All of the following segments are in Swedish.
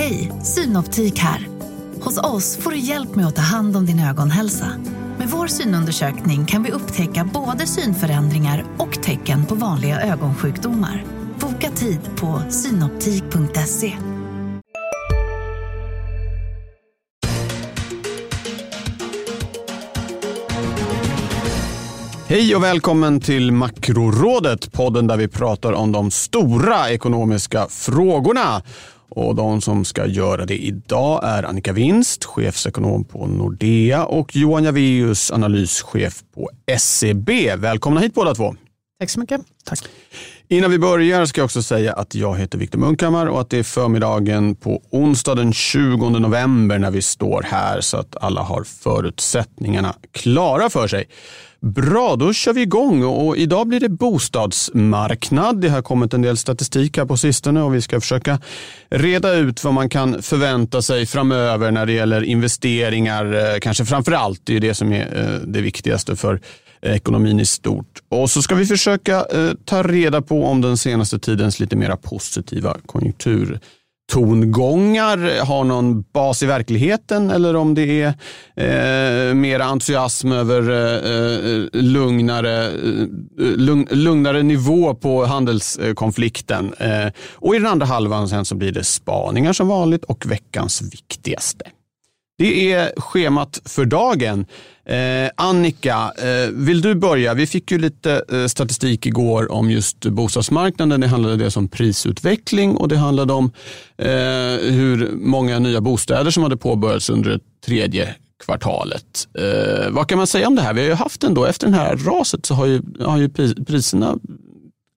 Hej, Synoptik här. Hos oss får du hjälp med att ta hand om din ögonhälsa. Med vår synundersökning kan vi upptäcka både synförändringar och tecken på vanliga ögonsjukdomar. Boka tid på synoptik.se. Hej och välkommen till Makrorådet, podden där vi pratar om de stora ekonomiska frågorna. Och de som ska göra det idag är Annika Winst, chefsekonom på Nordea och Johan Javeus, analyschef på SEB. Välkomna hit båda två. Tack så mycket. Tack. Innan vi börjar ska jag också säga att jag heter Viktor Munkhammar och att det är förmiddagen på onsdag den 20 november när vi står här så att alla har förutsättningarna klara för sig. Bra, då kör vi igång och idag blir det bostadsmarknad. Det har kommit en del statistik här på sistone och vi ska försöka reda ut vad man kan förvänta sig framöver när det gäller investeringar. Eh, kanske framför allt, det är ju det som är eh, det viktigaste för Eh, ekonomin i stort. Och så ska vi försöka eh, ta reda på om den senaste tidens lite mera positiva konjunktur tongångar har någon bas i verkligheten eller om det är eh, mer entusiasm över eh, eh, lugnare, eh, lugn, lugnare nivå på handelskonflikten. Eh, och i den andra halvan sen så blir det spaningar som vanligt och veckans viktigaste. Det är schemat för dagen. Eh, Annika, eh, vill du börja? Vi fick ju lite eh, statistik igår om just bostadsmarknaden. Det handlade dels om prisutveckling och det handlade om eh, hur många nya bostäder som hade påbörjats under det tredje kvartalet. Eh, vad kan man säga om det här? Vi har ju haft ändå, efter det här raset så har ju, har ju priserna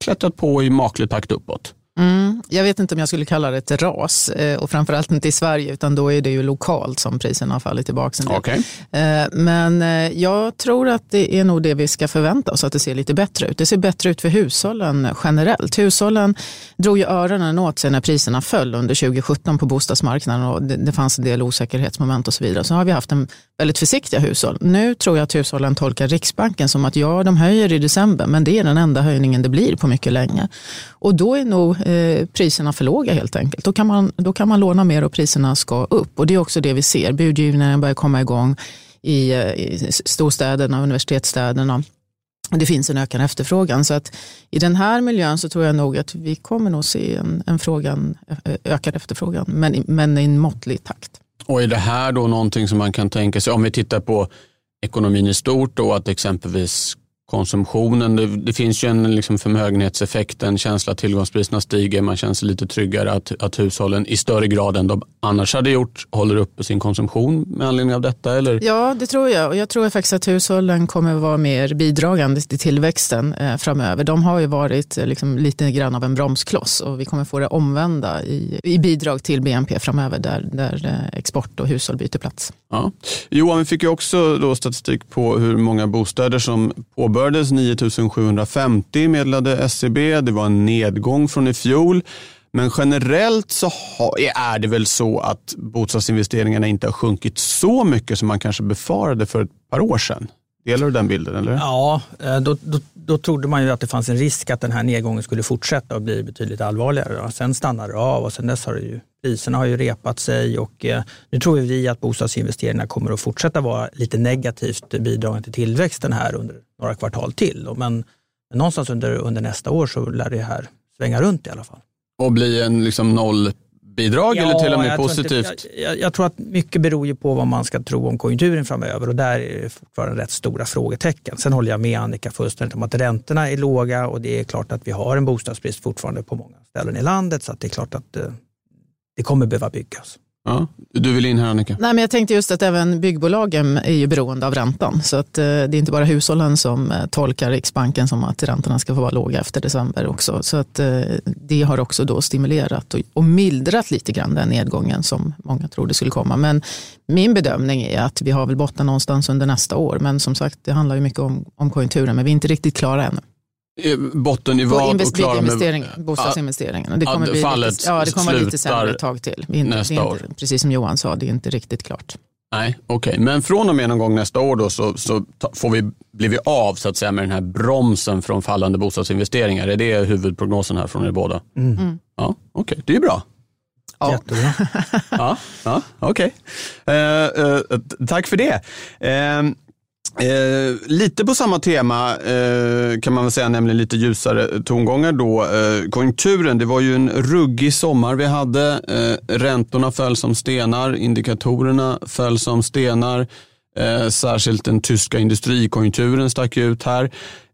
klättrat på i maklig takt uppåt. Mm, jag vet inte om jag skulle kalla det ett ras eh, och framförallt inte i Sverige utan då är det ju lokalt som priserna har fallit tillbaka. Okay. Eh, men eh, jag tror att det är nog det vi ska förvänta oss att det ser lite bättre ut. Det ser bättre ut för hushållen generellt. Hushållen drog ju öronen åt sig när priserna föll under 2017 på bostadsmarknaden och det, fanns en del osäkerhetsmoment och så vidare. Så har vi haft en väldigt försiktiga hushåll. Nu tror jag att hushållen tolkar Riksbanken som att ja, de höjer i december men det är den enda höjningen det blir på mycket länge. Och då är nog eh, priserna för låga helt enkelt. Då kan, man, då kan man låna mer och priserna ska upp. Och det är också det vi ser. Budgivningen börjar komma igång i, eh, i storstäderna och universitetsstäderna. Det finns en ökad efterfrågan. Så att i den här miljön så tror jag nog att vi kommer nog se en, en frågan, eh, ökad efterfrågan, men, men i en måttlig takt. Och är det här då någonting som man kan tänka sig, om vi tittar på ekonomin i stort, då, att exempelvis konsumtionen. Det, det, finns ju en liksom förmögenhetseffekt, en känsla att tillgångspriserna stiger. Man känner sig lite tryggare att, att hushållen i större grad än de annars hade gjort håller uppe sin konsumtion med anledning av detta? Eller? Ja, det tror jag. Och jag tror faktiskt att hushållen kommer vara mer bidragande till tillväxten eh, framöver. De har ju varit eh, liksom, lite grann av en bromskloss och vi kommer få det omvända i, i bidrag till BNP framöver där, där eh, export och hushåll byter plats. Ja. Johan, vi fick ju också då statistik på hur många bostäder som påbörjades. 9750 meddelade SCB. Det var en nedgång från i fjol. Men generellt så är det väl så att bostadsinvesteringarna inte har sjunkit så mycket som man kanske befarade för ett par år sedan. Delar du den bilden? Eller? Ja, eh, då, då, då trodde man ju att det fanns en risk att den här nedgången skulle fortsätta och bli betydligt allvarligare. Sen stannade det av och sen dess har det ju, priserna har ju repat sig och eh, nu tror vi att bostadsinvesteringarna kommer att fortsätta vara lite negativt bidragande till tillväxten här under några kvartal till. Men, men någonstans under, under nästa år så lär det här svänga runt i alla fall. Och bli en liksom noll bidrag ja, eller till och med positivt? Inte, jag, jag, tror att mycket beror ju på vad man ska tro om konjunkturen framöver och där är det fortfarande rätt stora frågetecken. Sen håller jag med Annika fullständigt om att räntorna är låga och det är klart att vi har en bostadsbrist fortfarande på många ställen i landet så att det är klart att eh, det kommer behöva byggas. Ja, du vill in här Annika? Nej, men jag tänkte just att även byggbolagen är ju beroende av räntan. Så att, eh, det är inte bara hushållen som eh, tolkar Riksbanken som att räntorna ska få vara låga efter december också. Så att, eh, det har också då stimulerat och, och mildrat lite grann den nedgången som många trodde skulle komma. Men min bedömning är att vi har väl botten någonstans under nästa år. Men som sagt, det handlar ju mycket om, om konjunkturen, men vi är inte riktigt klara ännu. Botten i vad och klara med... Bostadsinvesteringarna. Det kommer, bli lite, ja, det kommer bli lite sämre ett tag till. Inte, nästa inte, år. Precis som Johan sa, det är inte riktigt klart. Nej, okej. Okay. Men från och med någon gång nästa år då så, så får vi, blir vi av så att säga, med den här bromsen från fallande bostadsinvesteringar. Är det huvudprognosen här från er båda? Mm. Mm. Ja, okej. Okay. Det är bra. Ja. Jättebra. ja, ja okej. Okay. Eh, eh, tack för det. Eh, Eh, lite på samma tema eh, kan man väl säga, nämligen lite ljusare tongångar då. Eh, konjunkturen, det var ju en ruggig sommar vi hade. Eh, räntorna föll som stenar, indikatorerna föll som stenar. Eh, särskilt den tyska industrikonjunkturen stack ut här.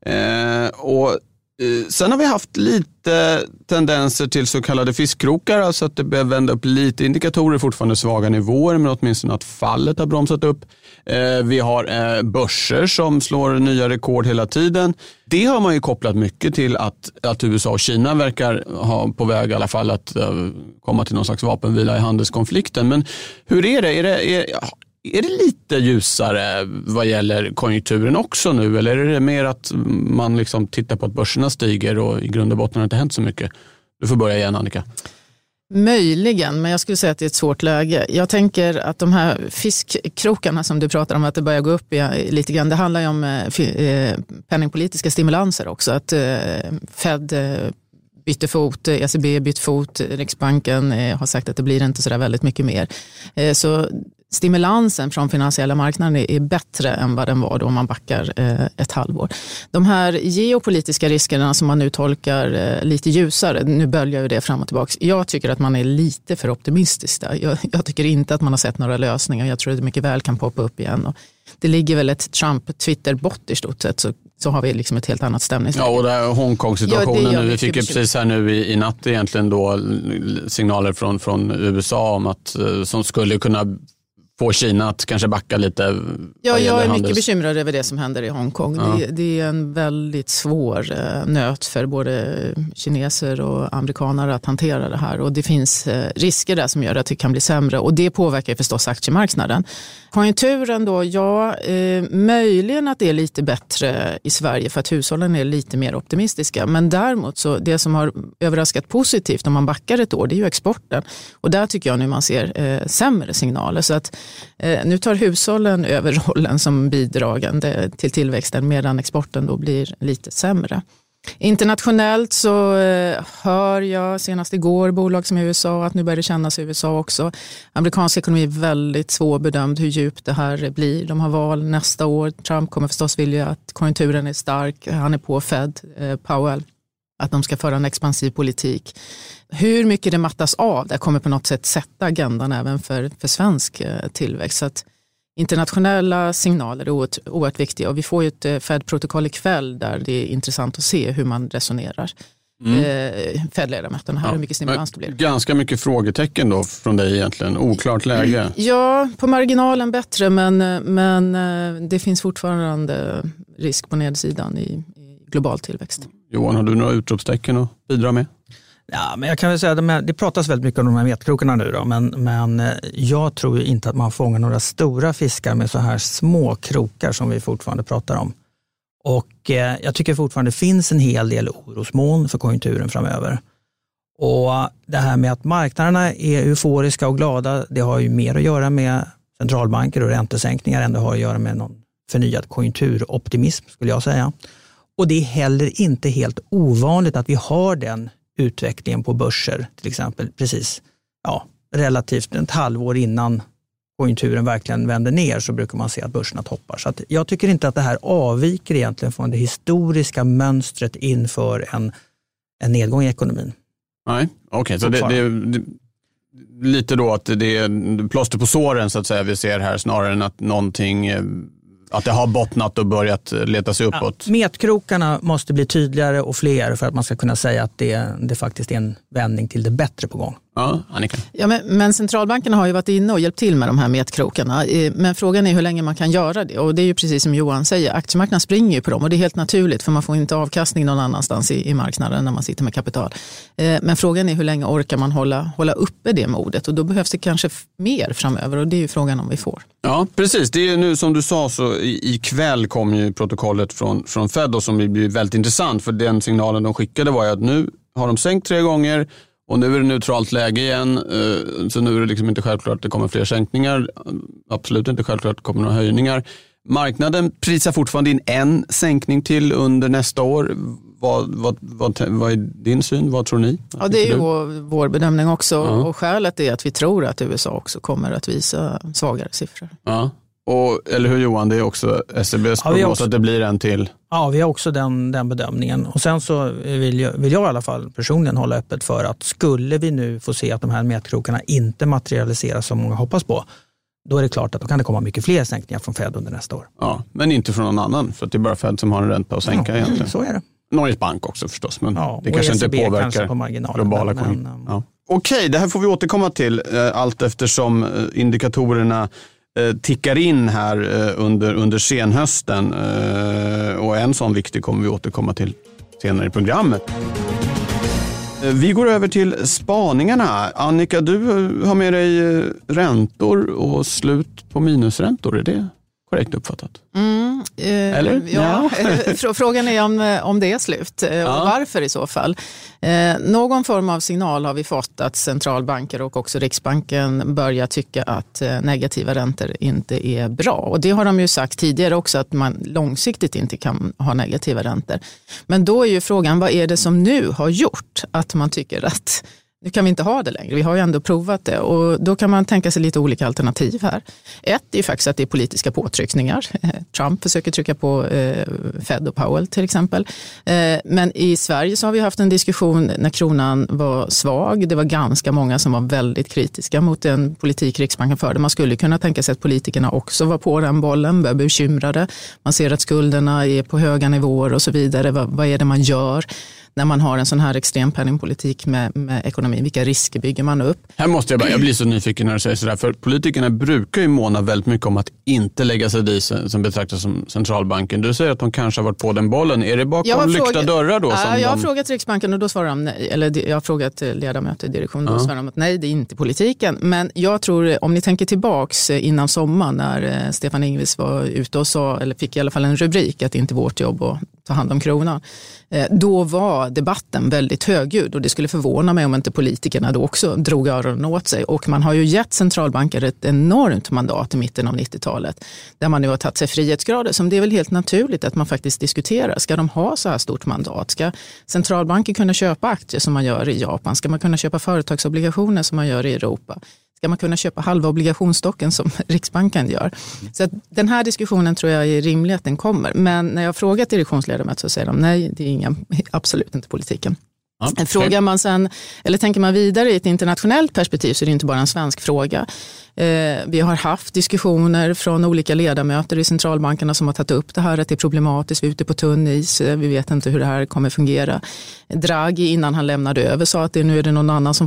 Eh, och Eh, sen har vi haft lite tendenser till så kallade fiskkrokar, alltså att det börjar vända upp lite indikatorer, fortfarande svaga nivåer, men åtminstone att fallet har bromsat upp. Eh, vi har eh, börser som slår nya rekord hela tiden. Det har man ju kopplat mycket till att, att USA och Kina verkar ha på väg i alla fall att komma till någon slags vapenvila i handelskonflikten. Men hur är det? Är det är, är det lite ljusare vad gäller konjunkturen också nu eller är det mer att man liksom tittar på att börserna stiger och i grund och botten har det inte hänt så mycket? Du får börja igen Annika. Möjligen, men jag skulle säga att det är ett svårt läge. Jag tänker att de här fiskkrokarna som du pratar om, att det börjar gå upp lite grann, det handlar ju om eh, eh, penningpolitiska stimulanser också. Att eh, Fed bytte fot, ECB bytt fot, Riksbanken har sagt att det blir inte så väldigt mycket mer. Så stimulansen från finansiella marknaden är bättre än vad den var då om man backar eh, ett halvår. De här geopolitiska riskerna som man nu tolkar eh, lite ljusare, nu böljar ju det fram och tillbaka. Jag tycker att man är lite för optimistisk där. Jag, jag tycker inte att man har sett några lösningar. Jag tror att det mycket väl kan poppa upp igen. Och det ligger väl ett Trump-Twitter-bot i stort sett så, så har vi liksom ett helt annat stämningsläge. Ja, och det Hongkong-situationen ja, nu. Vi fick ju precis här nu i, i natt egentligen då signaler från, från USA om att eh, som skulle kunna få Kina att kanske backa lite? Ja, jag är handels... mycket bekymrad över det som händer i Hongkong. Ja. Det, det, är en väldigt svår eh, nöt för både kineser och amerikaner att hantera det här. Och det finns eh, risker där som gör att det kan bli sämre och det påverkar förstås aktiemarknaden. Konjunkturen då, ja, eh, möjligen att det är lite bättre i Sverige för att hushållen är lite mer optimistiska. Men däremot så det som har överraskat positivt om man backar ett år, det är ju exporten. Och där tycker jag nu man ser eh, sämre signaler. Så att Eh, nu tar hushållen över rollen som bidragande till tillväxten medan exporten då blir lite sämre. Internationellt så eh, hör jag senast igår bolag som i USA att nu börjar det kännas i USA också. Amerikansk ekonomi är väldigt svårbedömd hur djupt det här blir. De har val nästa år. Trump kommer förstås vilja att konjunkturen är stark. Han är på Fed, eh, Powell, att de ska föra en expansiv politik. Hur mycket det mattas av, det kommer på något sätt sätta agendan även för, för svensk eh, tillväxt. Så att internationella signaler är oerhört, oerhört viktiga och vi får ju ett eh, Fed-protokoll ikväll där det är intressant att se hur man resonerar. Mm. Eh, Fed-ledamöterna här, ja. hur mycket stimulans det blir. Ganska mycket frågetecken då från dig egentligen, oklart läge. Ja, på marginalen bättre men, men det finns fortfarande risk på nedsidan i, i global tillväxt. Johan, har du några utropstecken att bidra med? Ja, men jag kan väl säga det pratas väldigt mycket om de här metkrokarna nu då, men, men eh, jag tror inte att man fångar några stora fiskar med så här små krokar som vi fortfarande pratar om. Och eh, jag tycker fortfarande det finns en hel del orosmoln för konjunkturen framöver. Och det här med att marknaderna är euforiska och glada, det har ju mer att göra med centralbanker och räntesänkningar än det har att göra med någon förnyad konjunkturoptimism skulle jag säga. Och det är heller inte helt ovanligt att vi har den utvecklingen på börser till exempel precis ja, relativt ett halvår innan konjunkturen verkligen vänder ner så brukar man se att börserna toppar. Så jag tycker inte att det här avviker egentligen från det historiska mönstret inför en, en nedgång i ekonomin. Nej, okej, okay, så det, det, det, lite då att det är plåster på såren så att säga vi ser här snarare än att någonting eh, att det har bottnat och börjat leta sig uppåt? Ja, metkrokarna måste bli tydligare och fler för att man ska kunna säga att det, det faktiskt är en vändning till det bättre på gång. Ja, Annika. Ja, men, men centralbankerna har ju varit inne och hjälpt till med de här metkrokarna. Men frågan är hur länge man kan göra det. Och det är ju precis som Johan säger, aktiemarknaden springer ju på dem och det är helt naturligt för man får inte avkastning någon annanstans i, i marknaden när man sitter med kapital. Eh, men frågan är hur länge orkar man hålla, hålla uppe det modet och då behövs det kanske mer framöver och det är ju frågan om vi får. Ja, precis. Det är nu som du sa så ikväll kom ju protokollet från, från Fed och som blir väldigt intressant för den signalen de skickade var ju att nu har de sänkt tre gånger och nu är det neutralt läge igen, eh, så nu är det liksom inte självklart att det kommer fler sänkningar. Absolut inte självklart att det kommer några höjningar. Marknaden prisar fortfarande in en sänkning till under nästa år. vad, vad, vad, vad är din syn? Vad tror ni? Ja, det är ju vår, vår bedömning också. Ja. Och skälet är att vi tror att USA också kommer att visa svagare siffror. Ja. Och, eller hur Johan, det är också SCBs ja, prognos att det blir en till? Ja, vi har också den, den bedömningen. Och sen så vill jag, vill jag i alla fall personligen hålla öppet för att skulle vi nu få se att de här mätkrokarna inte materialiseras som många hoppas på, då är det klart att då kan det komma mycket fler sänkningar från Fed under nästa år. Ja, men inte från någon annan, för det är bara Fed som har en ränta att sänka ja, egentligen. Så är det. Norges Bank också förstås, men ja, det kanske ECB inte påverkar kanske på globala konjunkturer. Ja. Okej, det här får vi återkomma till eh, allt eftersom eh, indikatorerna Eh, tickar in här eh, under, under senhösten. Eh, och en sån viktig kommer vi återkomma till senare i programmet. Vi går över till spaningarna. Annika, du har med dig räntor och slut på minusräntor. Är det korrekt uppfattat? Mm, eh, Eller? Ja, ja. frågan är om, om det är slut eh, ja. och varför i så fall. Eh, någon form av signal har vi fått att centralbanker och också Riksbanken börjar tycka att eh, negativa räntor inte är bra. Och det har de ju sagt tidigare också att man långsiktigt inte kan ha negativa räntor. Men då är ju frågan vad är det som nu har gjort att man tycker att nu kan vi inte ha det längre. Vi har ju ändå provat det och då kan man tänka sig lite olika alternativ här. Ett är ju faktiskt att det är politiska påtryckningar. Trump försöker trycka på eh, Fed och Powell till exempel. Eh, men i Sverige så har vi haft en diskussion när kronan var svag. Det var ganska många som var väldigt kritiska mot den politik Riksbanken förde. Man skulle kunna tänka sig att politikerna också var på den bollen, börjar bekymrade. Man ser att skulderna är på höga nivåer och så vidare. Vad är det man gör? När man har en sån här extrem penningpolitik med, med ekonomin? Vilka risker bygger man upp? Här måste jag bara, jag blir så nyfiken när du säger sådär, för politikerna brukar ju måna väldigt mycket om att inte lägga sig i som betraktas som centralbanken. Du säger att de kanske har varit på den bollen. Är det bakom lyckta frågat, dörrar då? Ja, jag har de... frågat Riksbanken och då svarar de nej. Eller jag har frågat ledamöter i direktionen och då svarar de att nej, det är inte politiken. Men jag tror, om ni tänker tillbaks innan sommaren när eh, Stefan Ingves var ute och sa, eller fick i alla fall en rubrik, att det inte är vårt jobb att ta hand om kronan. Eh, då var debatten väldigt högljudd och det skulle förvåna mig om inte politikerna då också drog öronen åt sig. Och man har ju gett centralbanker ett enormt mandat i mitten av 90-talet där man nu har tagit sig frihetsgrader som det är väl helt naturligt att man faktiskt diskuterar. Ska de ha så här stort mandat? Ska centralbanker kunna köpa aktier som man gör i Japan? Ska man kunna köpa företagsobligationer som man gör i Europa? Ska man kunna köpa halva obligationsstocken som Riksbanken gör. Så den här diskussionen tror jag är rimlig att den kommer. Men när jag frågat direktionsledamöter så säger de nej, det är inga, absolut inte politiken. Ja, Frågar man sen, eller tänker man vidare i ett internationellt perspektiv så är det inte bara en svensk fråga. Eh, vi har haft diskussioner från olika ledamöter i centralbankerna som har tagit upp det här att det är problematiskt, vi är ute på tunn is, vi vet inte hur det här kommer fungera. Draghi innan han lämnade över sa att det, nu är det någon annan som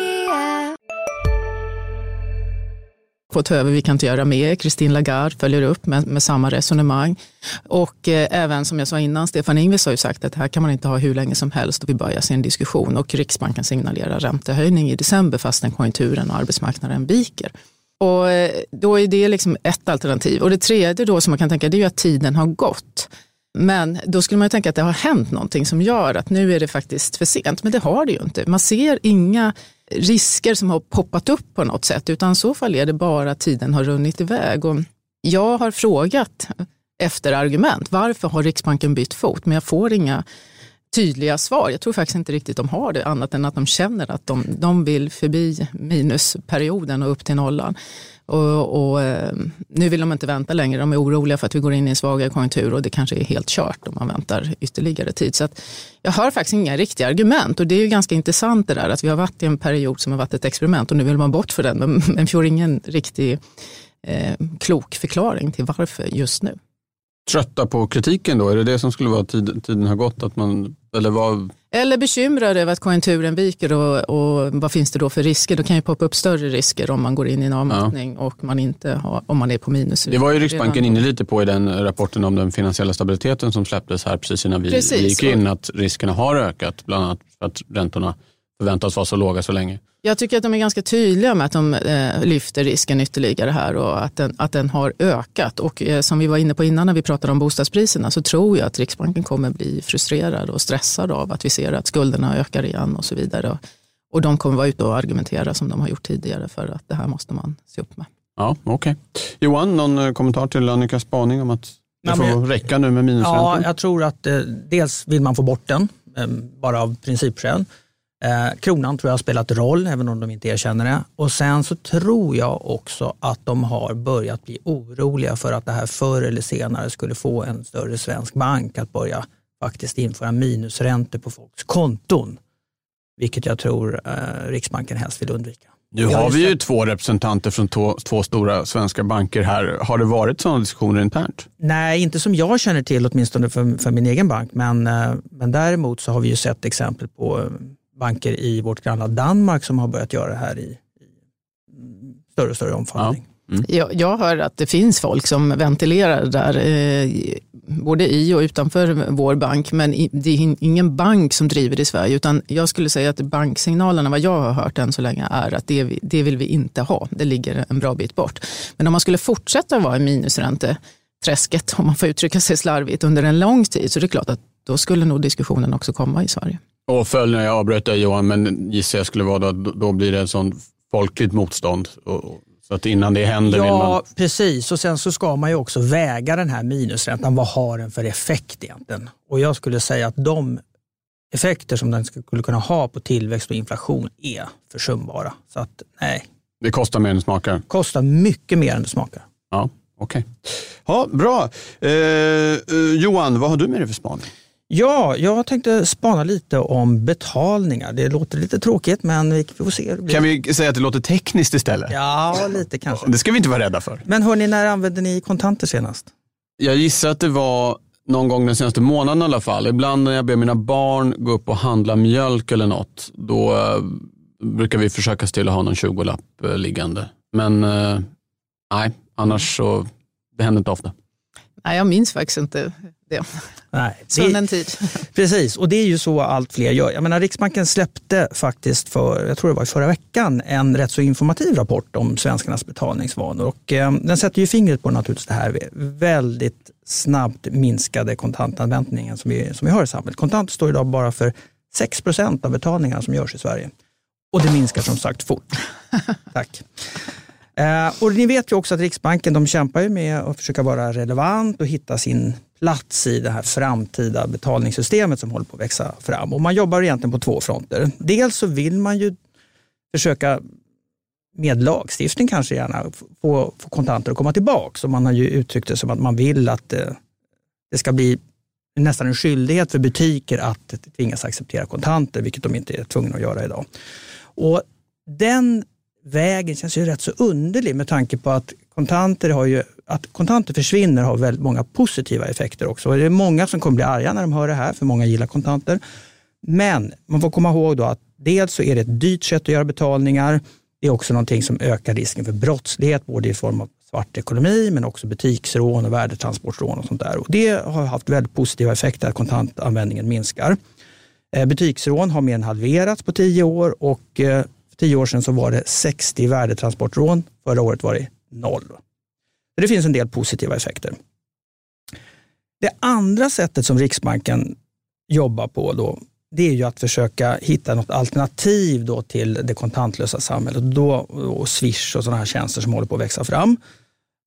på ta över, vi kan inte göra mer. Christine Lagarde följer upp med, med samma resonemang. Och eh, även som jag sa innan, Stefan Ingves har ju sagt att det här kan man inte ha hur länge som helst och vi börjar se en diskussion och Riksbanken signalerar räntehöjning i december fastän konjunkturen och arbetsmarknaden viker. Och eh, då är det liksom ett alternativ. Och det tredje då som man kan tänka det är ju att tiden har gått. Men då skulle man ju tänka att det har hänt någonting som gör att nu är det faktiskt för sent. Men det har det ju inte. Man ser inga risker som har poppat upp på något sätt, utan i så fall är det bara att tiden har runnit iväg. Och jag har frågat efter argument. Varför har Riksbanken bytt fot? Men jag får inga tydliga svar. Jag tror faktiskt inte riktigt de har det, annat än att de känner att de, de vill förbi minusperioden och upp till nollan. Och, och, eh, nu vill de inte vänta längre. De är oroliga för att vi går in i en svagare konjunktur och det kanske är helt kört om man väntar ytterligare tid. Så jag har faktiskt inga riktiga argument och det är ju ganska intressant det där att vi har varit i en period som har varit ett experiment och nu vill man bort för den men, men får ingen riktig eh, klok förklaring till varför just nu. Trötta på kritiken då? Är det det som skulle vara tid, tiden har gått? Att man, eller vad? Eller bekymrad över att konjunkturen viker och, och vad finns det då för risker? Då kan ju poppa upp större risker om man går in i en avmattning ja. och man inte har, om man är på minus. Det var ju Riksbanken inne lite på i den rapporten om den finansiella stabiliteten som släpptes här precis innan vi, precis. gick in, att riskerna har ökat, bland annat för att räntorna förväntas vara så låga så länge. Jag tycker att de är ganska tydliga med att de eh, lyfter risken ytterligare här och att den, att den har ökat. Och eh, som vi var inne på innan när vi pratade om bostadspriserna så tror jag att Riksbanken kommer bli frustrerad och stressad av att vi ser att skulderna ökar igen och så vidare. Och de kommer vara ute och argumentera som de har gjort tidigare för att det här måste man se upp med. Ja, okay. Johan, någon eh, kommentar till Annikas spaning om att det får men, räcka nu med minusräntor? Ja, jag tror att eh, dels vill man få bort den, eh, bara av principskäl. Eh, kronan tror jag har spelat roll, även om de inte erkänner det. Och sen så tror jag också att de har börjat bli oroliga för att det här förr eller senare skulle få en större svensk bank att börja faktiskt införa minusräntor på folks konton. Vilket jag tror eh, Riksbanken helst vill undvika. Nu har vi ju två representanter från två, två, stora svenska banker här. Har det varit sådana diskussioner internt? Nej, inte som jag känner till, åtminstone för, för min egen bank. Men, eh, men däremot så har vi ju sett exempel på eh, banker i vårt grannland Danmark som har börjat göra det här i, i större och större omfattning. Ja. Mm. Jag, jag hör att det finns folk som ventilerar där, eh, både i och utanför vår bank, men i, det är ingen bank som driver det i Sverige, utan jag skulle säga att banksignalerna, vad jag har hört än så länge, är att det, det vill vi inte ha. Det ligger en bra bit bort. Men om man skulle fortsätta vara i minusränteträsket, om man får uttrycka sig slarvigt, under en lång tid, så är det klart att då skulle nog diskussionen också komma i Sverige. Och följden, jag avbröt dig Johan, men gissar jag skulle vara då, då blir det en sån folkligt motstånd. Och, så att innan det händer ja, vill man... precis. Och sen så ska man ju också väga den här minusräntan. Vad har den för effekt egentligen? Och jag skulle säga att de effekter som den skulle kunna ha på tillväxt och inflation är försumbara. Så att nej. Det kostar mer än det smakar? kostar mycket mer än det smakar. Ja, okej. Okay. Ja, bra. Eh, eh, Johan, vad har du med dig för spaning? Ja, jag tänkte spana lite om betalningar. Det låter lite tråkigt, men vi får se. Kan vi säga att det låter tekniskt istället? Ja, lite kanske. Det ska vi inte vara rädda för. Men hörni, när använde ni kontanter senast? Jag gissar att det var någon gång den senaste månaden i alla fall. Ibland när jag ber mina barn gå upp och handla mjölk eller något, då uh, brukar vi försöka stilla ha någon 20-lapp uh, liggande. Men nej, annars så, det händer inte ofta. Nej, jag minns faktiskt inte det. Nej, det, en tid. Precis, och det är ju så allt fler gör. Jag menar, Riksbanken släppte faktiskt för, jag tror det var i förra veckan, en rätt så informativ rapport om svenskarnas betalningsvanor. Och, eh, den sätter ju fingret på naturligtvis det här väldigt snabbt minskade kontantanvändningen som vi, som vi har i samhället. Kontant står idag bara för 6 procent av betalningarna som görs i Sverige. Och det minskar som sagt fort. Tack. Eh, och ni vet ju också att Riksbanken de kämpar ju med att försöka vara relevant och hitta sin plats i det här framtida betalningssystemet som håller på att växa fram. Och man jobbar egentligen på två fronter. Dels så vill man ju försöka med lagstiftning kanske gärna få, få kontanter att komma tillbaka. Man har ju uttryckt det som att man vill att eh, det ska bli nästan en skyldighet för butiker att tvingas acceptera kontanter, vilket de inte är tvungna att göra idag. Och den vägen känns ju rätt så underlig med tanke på att kontanter, har ju, att kontanter försvinner har väldigt många positiva effekter också. Och det är många som kommer bli arga när de hör det här, för många gillar kontanter. Men man får komma ihåg då att dels så är det ett dyrt sätt att göra betalningar. Det är också någonting som ökar risken för brottslighet, både i form av svart ekonomi men också butiksrån och värdetransportrån och sånt där. Och det har haft väldigt positiva effekter att kontantanvändningen minskar. Eh, butiksrån har mer än halverats på tio år och eh, tio år sedan så var det 60 värdetransportrån. Förra året var det noll. Det finns en del positiva effekter. Det andra sättet som Riksbanken jobbar på då, det är ju att försöka hitta något alternativ då till det kontantlösa samhället. Då, och Swish och sådana här tjänster som håller på att växa fram.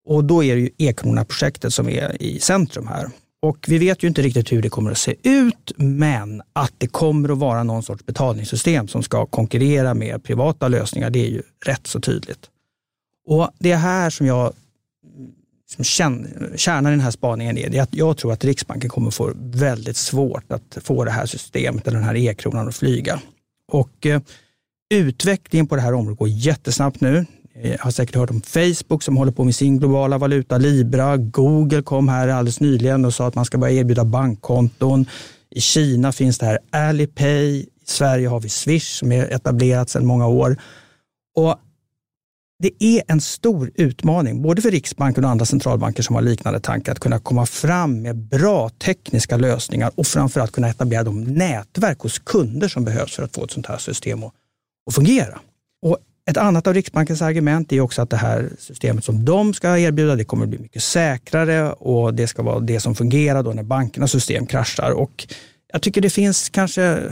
Och då är det ju e-krona-projektet som är i centrum här. Och vi vet ju inte riktigt hur det kommer att se ut, men att det kommer att vara någon sorts betalningssystem som ska konkurrera med privata lösningar, det är ju rätt så tydligt. Och Det är här som jag som kärnan i den här spaningen är, det att jag tror att Riksbanken kommer få väldigt svårt att få det här systemet, eller den här e-kronan att flyga. Och eh, utvecklingen på det här området går jättesnabbt nu. Jag har säkert hört om Facebook som håller på med sin globala valuta Libra. Google kom här alldeles nyligen och sa att man ska börja erbjuda bankkonton I Kina finns det här Alipay. I Sverige har vi Swish som är etablerat sedan många år. Och det är en stor utmaning, både för Riksbanken och andra centralbanker som har liknande tankar, att kunna komma fram med bra tekniska lösningar och framförallt kunna etablera de nätverk hos kunder som behövs för att få ett sånt här system att, att fungera. Och ett annat av Riksbankens argument är också att det här systemet som de ska erbjuda, det kommer att bli mycket säkrare och det ska vara det som fungerar då när bankernas system kraschar. Och jag tycker det finns kanske,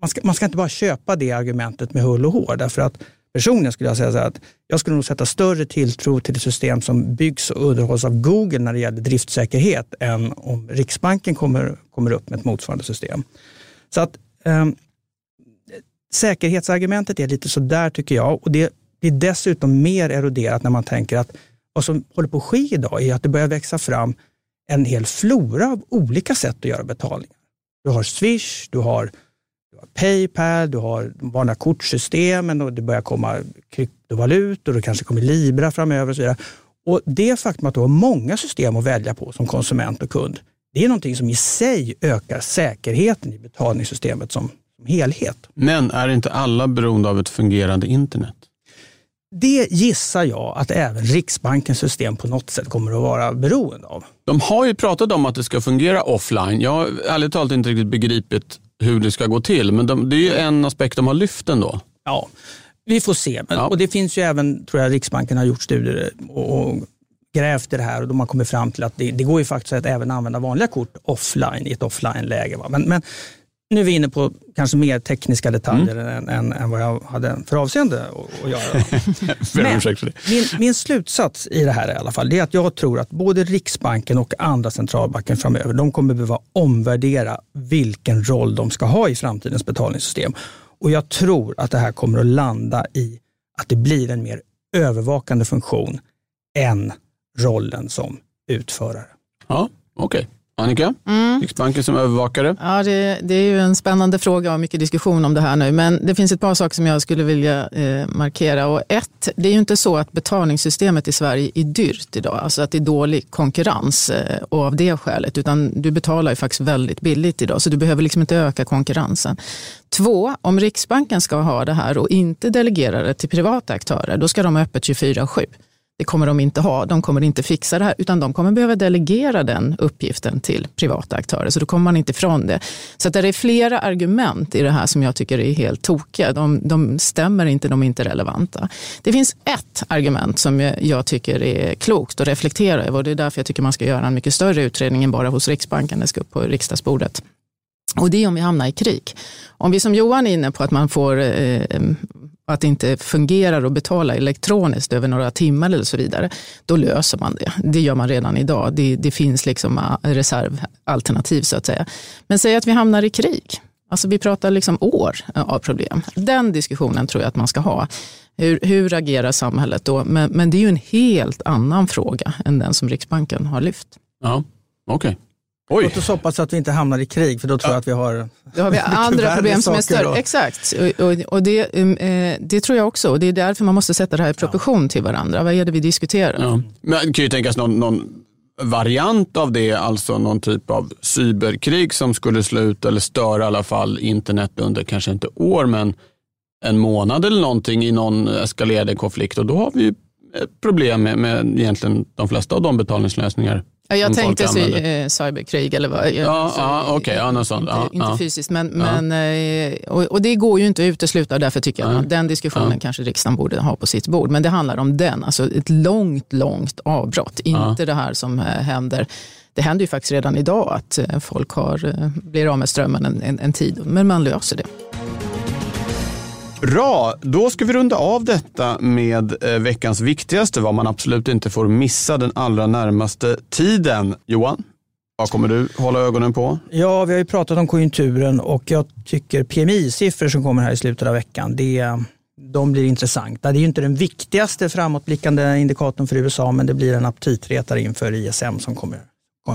man ska, man ska inte bara köpa det argumentet med hull och hår, därför att Personligen skulle jag säga så att jag skulle nog sätta större tilltro till ett system som byggs och underhålls av Google när det gäller driftsäkerhet än om Riksbanken kommer, kommer upp med ett motsvarande system. Så att eh, Säkerhetsargumentet är lite sådär tycker jag och det blir dessutom mer eroderat när man tänker att vad som håller på att ske idag är att det börjar växa fram en hel flora av olika sätt att göra betalningar. Du har Swish, du har Paypal, du har de vanliga kortsystemen och det börjar komma kryptovalutor och det kanske kommer Libra framöver och så vidare. Och det faktum att du har många system att välja på som konsument och kund, det är någonting som i sig ökar säkerheten i betalningssystemet som helhet. Men är inte alla beroende av ett fungerande internet? Det gissar jag att även Riksbankens system på något sätt kommer att vara beroende av. De har ju pratat om att det ska fungera offline. Jag har ärligt talat inte riktigt begripit hur det ska gå till. Men de, det är ju en aspekt de har lyft ändå. Ja, vi får se. Men, ja. Och det finns ju även, tror jag, Riksbanken har gjort studier och, och grävt i det här och de har kommit fram till att det, det går ju faktiskt att även använda vanliga kort offline i ett offline-läge. Men, men nu är vi inne på kanske mer tekniska detaljer mm. än, än, än, vad jag hade för avseende att, att göra. Men min, min, slutsats i det här i alla fall, det är att jag tror att både Riksbanken och andra centralbanker framöver, de kommer behöva omvärdera vilken roll de ska ha i framtidens betalningssystem. Och jag tror att det här kommer att landa i att det blir en mer övervakande funktion än rollen som utförare. Ja, okej. Okay. Annika, mm. Riksbanken som övervakare? Ja, det, det, är ju en spännande fråga och mycket diskussion om det här nu. Men det finns ett par saker som jag skulle vilja eh, markera. Och ett, det är ju inte så att betalningssystemet i Sverige är dyrt idag. Alltså att det är dålig konkurrens eh, och av det skälet. Utan du betalar ju faktiskt väldigt billigt idag. Så du behöver liksom inte öka konkurrensen. Två, om Riksbanken ska ha det här och inte delegera det till privata aktörer, då ska de ha öppet 24-7. Det kommer de inte ha. De kommer inte fixa det här, utan de kommer behöva delegera den uppgiften till privata aktörer. Så då kommer man inte ifrån det. Så att det är flera argument i det här som jag tycker är helt tokiga. De, de stämmer inte, de är inte relevanta. Det finns ett argument som jag tycker är klokt att reflektera över och det är därför jag tycker man ska göra en mycket större utredning än bara hos Riksbanken. Det ska upp på riksdagsbordet. Och det är om vi hamnar i krig. Om vi som Johan är inne på att man får eh, att det inte fungerar att betala elektroniskt över några timmar eller så vidare, då löser man det. Det gör man redan idag. Det, det finns liksom ah, reservalternativ så att säga. Men säg att vi hamnar i krig. Alltså vi pratar liksom år av problem. Den diskussionen tror jag att man ska ha. Hur, hur agerar samhället då? Men, men det är ju en helt annan fråga än den som Riksbanken har lyft. Ja, okej. Okay. Oj. Låt oss hoppas att vi inte hamnar i krig för då tror jag att vi har, då har vi andra problem som är större. Och... Exakt, och, och, och det, um, eh, det, tror jag också. Och det är därför man måste sätta det här i proportion till varandra. Vad är det vi diskuterar? Ja. Men det kan ju tänkas någon, någon variant av det, alltså någon typ av cyberkrig som skulle slå ut eller störa i alla fall internet under kanske inte år men en månad eller någonting i någon eskalerande konflikt och då har vi problem med, med egentligen de flesta av de betalningslösningar Ja, jag tänkte sy, eh, cyberkrig eller vad. Ja, ja okej. Okay, ja, sånt. Inte, inte fysiskt, men, men eh, och, och, det går ju inte att utesluta. Därför tycker jag att den diskussionen kanske riksdagen borde ha på sitt bord. Men det handlar om den, alltså ett långt, långt avbrott. Inte det här som eh, händer det händer ju faktiskt redan idag att folk har, blir av med strömmen en, en, en tid, men man löser det. Bra, då ska vi runda av detta med eh, veckans viktigaste, vad man absolut inte får missa den allra närmaste tiden. Johan, vad kommer du hålla ögonen på? Ja, vi har ju pratat om konjunkturen och jag tycker PMI-siffror som kommer här i slutet av veckan, det, de blir intressanta. Det är ju inte den viktigaste framåtblickande indikatorn för USA, men det blir en aptitretare inför ISM som kommer,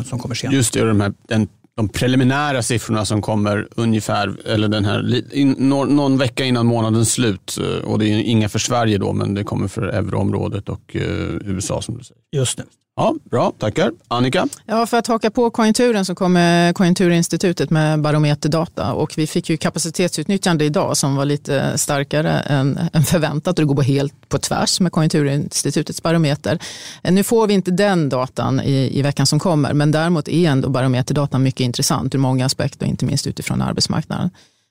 som kommer senare. Just det, de här, den de preliminära siffrorna som kommer ungefär, eller den här, in, någon, vecka innan månadens slut. Eh, och det är inga för Sverige då, men det kommer för euroområdet och eh, USA som du säger. Just det. Ja, bra, tackar. Annika? Ja, för att haka på konjunkturen så kommer Konjunkturinstitutet med barometerdata och vi fick ju kapacitetsutnyttjande idag som var lite starkare än, än förväntat och det går helt på tvärs med Konjunkturinstitutets barometer. Eh, nu får vi inte den datan i, i veckan som kommer men däremot är ändå barometerdatan mycket intressant ur många aspekter, inte minst utifrån arbetsmarknaden.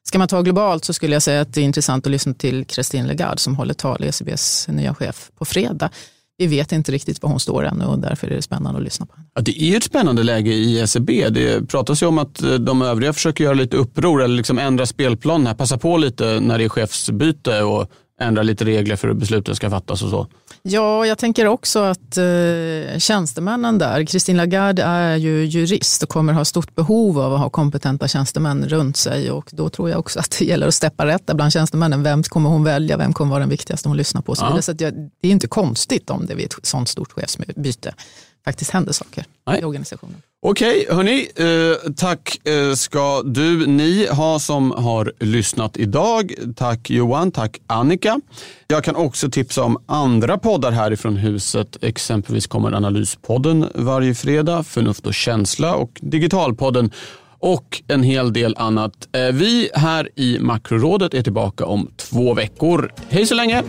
Ska man ta globalt så skulle jag säga att det är intressant att lyssna till Christine Lagarde som håller tal, ECBs nya chef, på fredag vi vet inte riktigt var hon står ännu och därför är det spännande att lyssna på henne. Ja, det är ett spännande läge i ECB. Det pratas ju om att eh, de övriga försöker göra lite uppror eller liksom ändra spelplanen här. Passa på lite när det är chefsbyte och ändra lite regler för hur besluten ska fattas och så. Ja, jag tänker också att eh, tjänstemännen där, Christine Lagarde är ju jurist och kommer ha stort behov av att ha kompetenta tjänstemän runt sig och då tror jag också att det gäller att steppa rätt bland tjänstemännen. Vem kommer hon välja? Vem kommer vara den viktigaste hon lyssnar på? Så, ja. så det är inte konstigt om det vid ett sånt stort chefsbyte faktiskt händer saker Nej. i organisationen. Okej, hörni. Eh, tack eh, ska du, ni ha som har lyssnat idag. Tack Johan, tack Annika. Jag kan också tipsa om andra poddar härifrån huset. Exempelvis kommer Analyspodden varje fredag, Förnuft och känsla och Digitalpodden och en hel del annat. Eh, vi här i Makrorådet är tillbaka om två veckor. Hej så länge!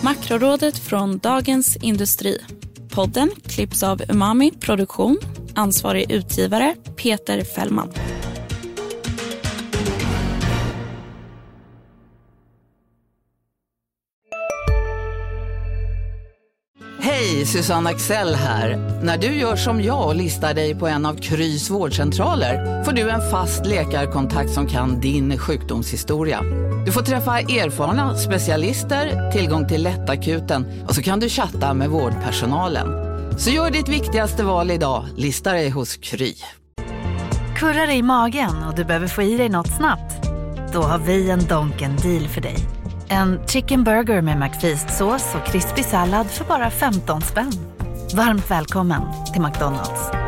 Makrorådet från Dagens Industri. Podden klipps av Umami Produktion. Ansvarig utgivare Peter Fällman. Hej, Susanne Axel här. När du gör som jag och listar dig på en av Krys vårdcentraler får du en fast läkarkontakt som kan din sjukdomshistoria. Du får träffa erfarna specialister, tillgång till lättakuten och så kan du chatta med vårdpersonalen. Så gör ditt viktigaste val idag, lista dig hos Kry. Kurrar i magen och du behöver få i dig något snabbt? Då har vi en Donken deal för dig. En chicken burger med McFeast-sås och krispig sallad för bara 15 spänn. Varmt välkommen till McDonalds.